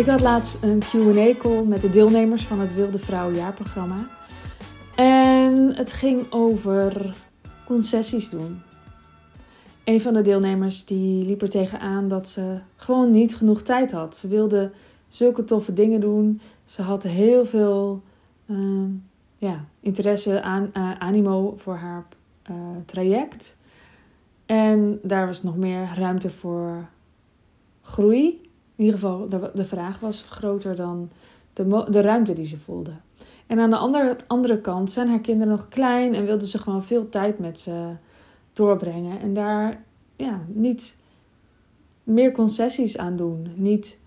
Ik had laatst een QA-call met de deelnemers van het Wilde Vrouw jaarprogramma. En het ging over concessies doen. Een van de deelnemers die liep er tegenaan dat ze gewoon niet genoeg tijd had. Ze wilde zulke toffe dingen doen. Ze had heel veel uh, ja, interesse, aan, uh, animo voor haar uh, traject. En daar was nog meer ruimte voor groei. In ieder geval, de, de vraag was groter dan de, de ruimte die ze voelde. En aan de andere, andere kant zijn haar kinderen nog klein en wilden ze gewoon veel tijd met ze doorbrengen. En daar ja, niet meer concessies aan doen. Niet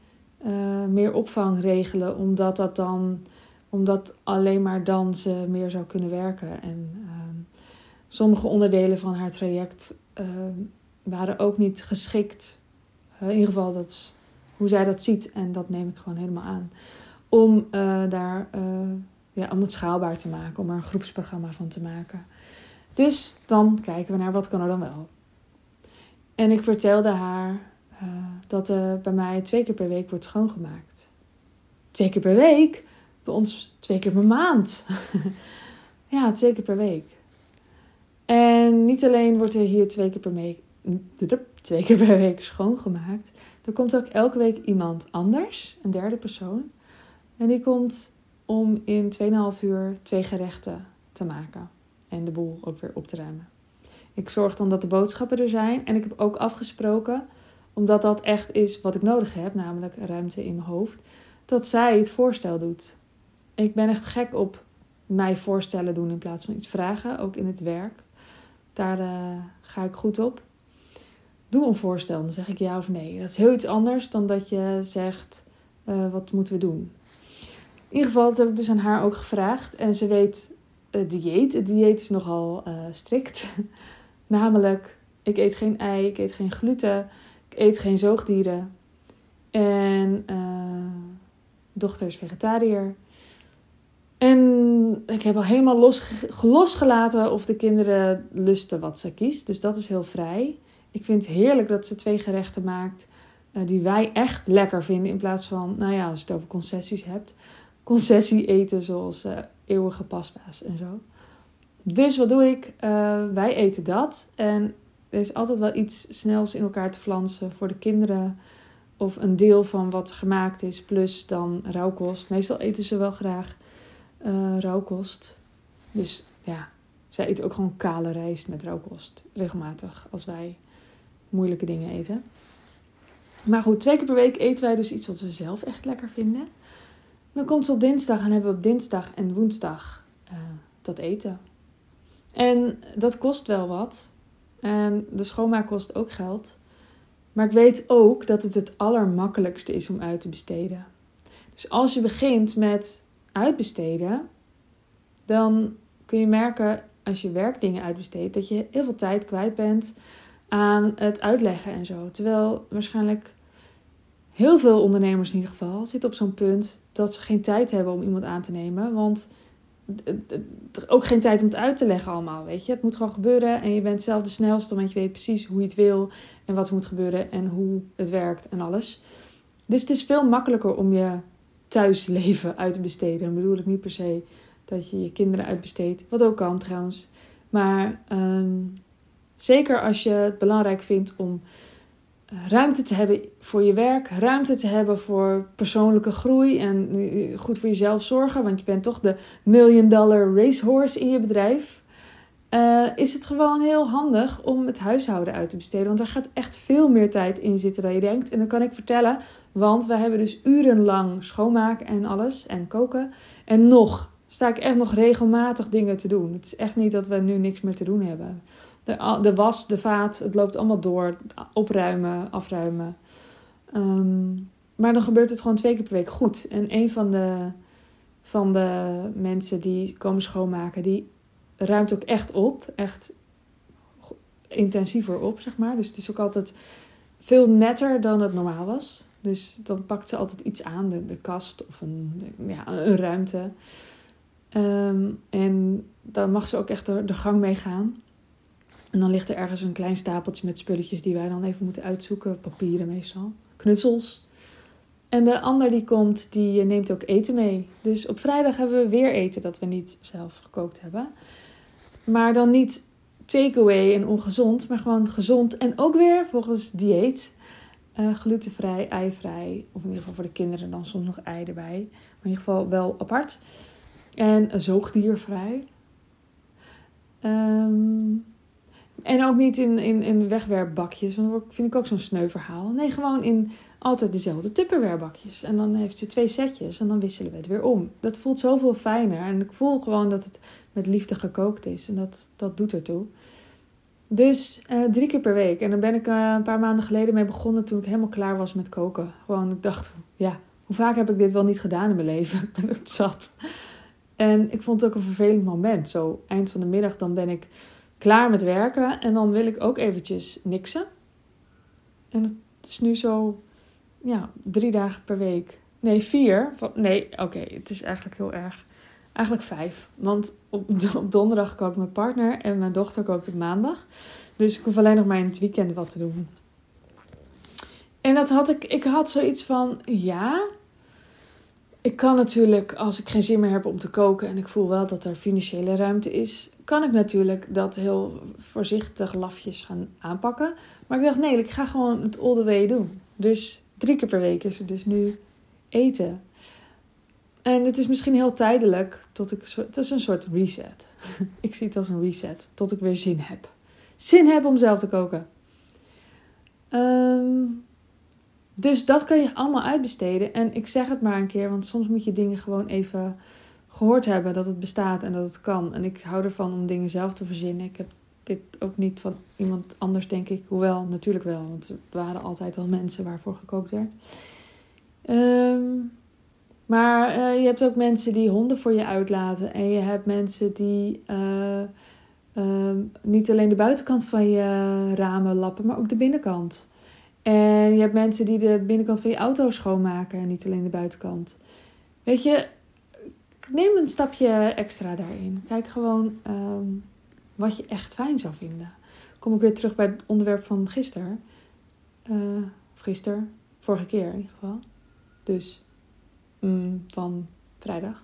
uh, meer opvang regelen, omdat dat dan omdat alleen maar dan ze meer zou kunnen werken. En uh, sommige onderdelen van haar traject uh, waren ook niet geschikt. in ieder geval, dat is hoe zij dat ziet. En dat neem ik gewoon helemaal aan. Om daar ja, om het schaalbaar te maken, om er een groepsprogramma van te maken. Dus dan kijken we naar wat kan er dan wel. En ik vertelde haar uh, dat er bij mij twee keer per week wordt schoongemaakt. Twee keer per week? Bij ons twee keer per maand. ja, twee keer per week. En niet alleen wordt er hier twee keer per week, twee keer per week schoongemaakt. Er komt ook elke week iemand anders, een derde persoon. En die komt om in 2,5 uur twee gerechten te maken. En de boel ook weer op te ruimen. Ik zorg dan dat de boodschappen er zijn. En ik heb ook afgesproken, omdat dat echt is wat ik nodig heb, namelijk ruimte in mijn hoofd, dat zij het voorstel doet. Ik ben echt gek op mij voorstellen doen in plaats van iets vragen, ook in het werk. Daar uh, ga ik goed op. Doe een voorstel, dan zeg ik ja of nee. Dat is heel iets anders dan dat je zegt: uh, wat moeten we doen? In ieder geval, dat heb ik dus aan haar ook gevraagd. En ze weet het dieet. Het dieet is nogal uh, strikt. Namelijk, ik eet geen ei, ik eet geen gluten, ik eet geen zoogdieren. En uh, dochter is vegetariër. En ik heb al helemaal los, losgelaten of de kinderen lusten wat ze kiest. Dus dat is heel vrij. Ik vind het heerlijk dat ze twee gerechten maakt uh, die wij echt lekker vinden. In plaats van, nou ja, als je het over concessies hebt concessie eten, zoals uh, eeuwige pasta's en zo. Dus wat doe ik? Uh, wij eten dat. En er is altijd wel iets snels in elkaar te flansen voor de kinderen. Of een deel van wat gemaakt is, plus dan rauwkost. Meestal eten ze wel graag uh, rauwkost. Dus ja, zij eten ook gewoon kale rijst met rauwkost. Regelmatig als wij moeilijke dingen eten. Maar goed, twee keer per week eten wij dus iets wat we zelf echt lekker vinden. Dan komt ze op dinsdag en hebben we op dinsdag en woensdag uh, dat eten. En dat kost wel wat. En de schoonmaak kost ook geld. Maar ik weet ook dat het het allermakkelijkste is om uit te besteden. Dus als je begint met uitbesteden, dan kun je merken als je werkdingen uitbesteedt dat je heel veel tijd kwijt bent aan het uitleggen en zo. Terwijl waarschijnlijk heel veel ondernemers in ieder geval zitten op zo'n punt dat ze geen tijd hebben om iemand aan te nemen. Want ook geen tijd om het uit te leggen allemaal, weet je. Het moet gewoon gebeuren en je bent zelf de snelste, want je weet precies hoe je het wil en wat moet gebeuren en hoe het werkt en alles. Dus het is veel makkelijker om je thuisleven uit te besteden. Dan bedoel ik niet per se dat je je kinderen uitbesteedt, wat ook kan trouwens. Maar um, zeker als je het belangrijk vindt om ruimte te hebben voor je werk, ruimte te hebben voor persoonlijke groei en eh, goed voor jezelf zorgen, want je bent toch de million dollar racehorse in je bedrijf. Uh, is het gewoon heel handig om het huishouden uit te besteden. Want er gaat echt veel meer tijd in zitten dan je denkt. En dan kan ik vertellen, want we hebben dus urenlang schoonmaken en alles en koken. En nog sta ik echt nog regelmatig dingen te doen. Het is echt niet dat we nu niks meer te doen hebben. De, de was, de vaat, het loopt allemaal door. Opruimen, afruimen. Um, maar dan gebeurt het gewoon twee keer per week goed. En een van de, van de mensen die komen schoonmaken, die ruimt ook echt op. Echt intensiever op, zeg maar. Dus het is ook altijd veel netter dan het normaal was. Dus dan pakt ze altijd iets aan, de, de kast of een, ja, een ruimte. Um, en dan mag ze ook echt de, de gang mee gaan. En dan ligt er ergens een klein stapeltje met spulletjes die wij dan even moeten uitzoeken. Papieren meestal. Knutsels. En de ander die komt, die neemt ook eten mee. Dus op vrijdag hebben we weer eten dat we niet zelf gekookt hebben. Maar dan niet takeaway en ongezond, maar gewoon gezond. En ook weer volgens dieet. Uh, glutenvrij, eivrij. Of in ieder geval voor de kinderen dan soms nog ei erbij. Maar in ieder geval wel apart. En zoogdiervrij. Um, en ook niet in, in, in wegwerpbakjes, want dat vind ik ook zo'n sneu verhaal. Nee, gewoon in altijd dezelfde tupperwarebakjes. En dan heeft ze twee setjes en dan wisselen we het weer om. Dat voelt zoveel fijner. En ik voel gewoon dat het met liefde gekookt is. En dat, dat doet ertoe. Dus uh, drie keer per week. En daar ben ik uh, een paar maanden geleden mee begonnen toen ik helemaal klaar was met koken. Gewoon, ik dacht, ja, hoe vaak heb ik dit wel niet gedaan in mijn leven? ben het zat. En ik vond het ook een vervelend moment. Zo eind van de middag, dan ben ik klaar met werken. En dan wil ik ook eventjes niksen. En het is nu zo, ja, drie dagen per week. Nee, vier. Nee, oké, het is eigenlijk heel erg. Eigenlijk vijf. Want op, op donderdag kookt mijn partner en mijn dochter kookt op maandag. Dus ik hoef alleen nog maar in het weekend wat te doen. En dat had ik, ik had zoiets van, ja, ik kan natuurlijk, als ik geen zin meer heb om te koken en ik voel wel dat er financiële ruimte is, kan ik natuurlijk dat heel voorzichtig lafjes gaan aanpakken. Maar ik dacht, nee, ik ga gewoon het all the way doen. Dus drie keer per week is het dus nu eten. En het is misschien heel tijdelijk, tot ik, het is een soort reset. ik zie het als een reset, tot ik weer zin heb. Zin heb om zelf te koken. Um, dus dat kan je allemaal uitbesteden. En ik zeg het maar een keer, want soms moet je dingen gewoon even gehoord hebben dat het bestaat en dat het kan. En ik hou ervan om dingen zelf te verzinnen. Ik heb dit ook niet van iemand anders, denk ik. Hoewel, natuurlijk wel, want er waren altijd al mensen waarvoor gekookt werd. Ehm, maar uh, je hebt ook mensen die honden voor je uitlaten. En je hebt mensen die uh, uh, niet alleen de buitenkant van je ramen lappen, maar ook de binnenkant. En je hebt mensen die de binnenkant van je auto schoonmaken en niet alleen de buitenkant. Weet je, neem een stapje extra daarin. Kijk gewoon um, wat je echt fijn zou vinden. Kom ik weer terug bij het onderwerp van gisteren. Uh, of gisteren, vorige keer in ieder geval. Dus mm, van vrijdag.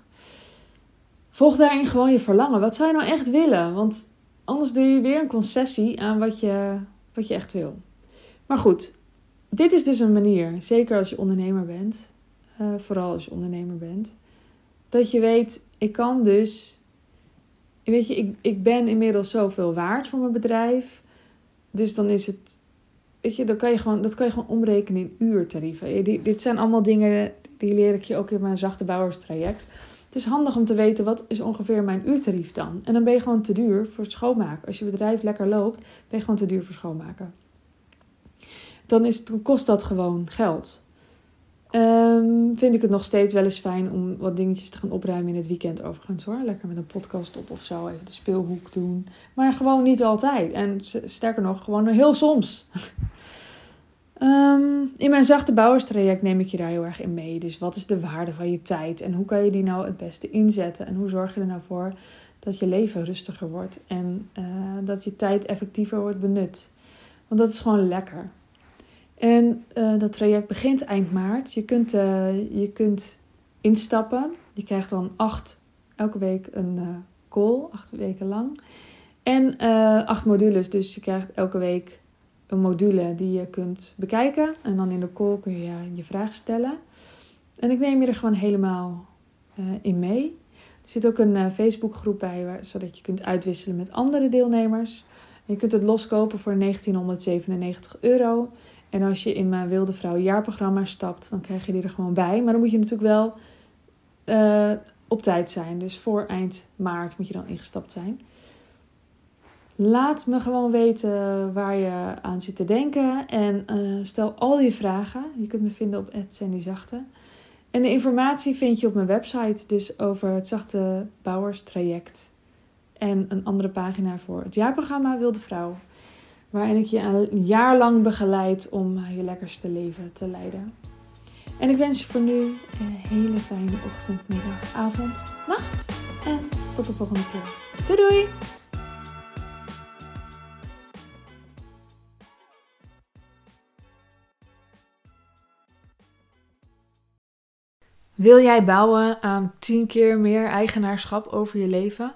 Volg daarin gewoon je verlangen. Wat zou je nou echt willen? Want anders doe je weer een concessie aan wat je, wat je echt wil. Maar goed, dit is dus een manier, zeker als je ondernemer bent, uh, vooral als je ondernemer bent, dat je weet, ik kan dus, weet je, ik, ik ben inmiddels zoveel waard voor mijn bedrijf. Dus dan is het, weet je, dan kan je gewoon, dat kan je gewoon omrekenen in uurtarieven. dit zijn allemaal dingen, die leer ik je ook in mijn zachte bouwerstraject. Het is handig om te weten wat is ongeveer mijn uurtarief dan. En dan ben je gewoon te duur voor schoonmaken. Als je bedrijf lekker loopt, ben je gewoon te duur voor schoonmaken dan is het, kost dat gewoon geld. Um, vind ik het nog steeds wel eens fijn om wat dingetjes te gaan opruimen in het weekend overigens hoor. Lekker met een podcast op of zo, even de speelhoek doen. Maar gewoon niet altijd. En sterker nog, gewoon heel soms. um, in mijn zachte bouwerstraject neem ik je daar heel erg in mee. Dus wat is de waarde van je tijd? En hoe kan je die nou het beste inzetten? En hoe zorg je er nou voor dat je leven rustiger wordt? En uh, dat je tijd effectiever wordt benut? Want dat is gewoon lekker. En uh, dat traject begint eind maart. Je kunt, uh, je kunt instappen. Je krijgt dan acht, elke week een uh, call, acht weken lang. En acht modules. Dus je krijgt elke week een module die je kunt bekijken. En dan in de call kun je je vraag stellen. En ik neem je er gewoon helemaal in mee. Er zit ook een Facebookgroep bij, waar, zodat je kunt uitwisselen met andere deelnemers. je kunt het loskopen voor 1997 euro. En als je in mijn Wilde Vrouw jaarprogramma stapt, dan krijg je die er gewoon bij. Maar dan moet je natuurlijk wel uh, op tijd zijn. Dus voor eind maart moet je dan ingestapt zijn. Laat me gewoon weten waar je aan zit te denken. En uh, stel al je vragen. Je kunt me vinden op Sandy Zachte. En de informatie vind je op mijn website. Dus over het Zachte Bouwers traject. En een andere pagina voor het jaarprogramma Wilde Vrouw waarin ik je een jaar lang begeleid om je lekkerste leven te leiden. En ik wens je voor nu een hele fijne ochtend, middag, avond, nacht en tot de volgende keer. Doei doei! Wil jij bouwen aan 10 keer meer eigenaarschap over je leven?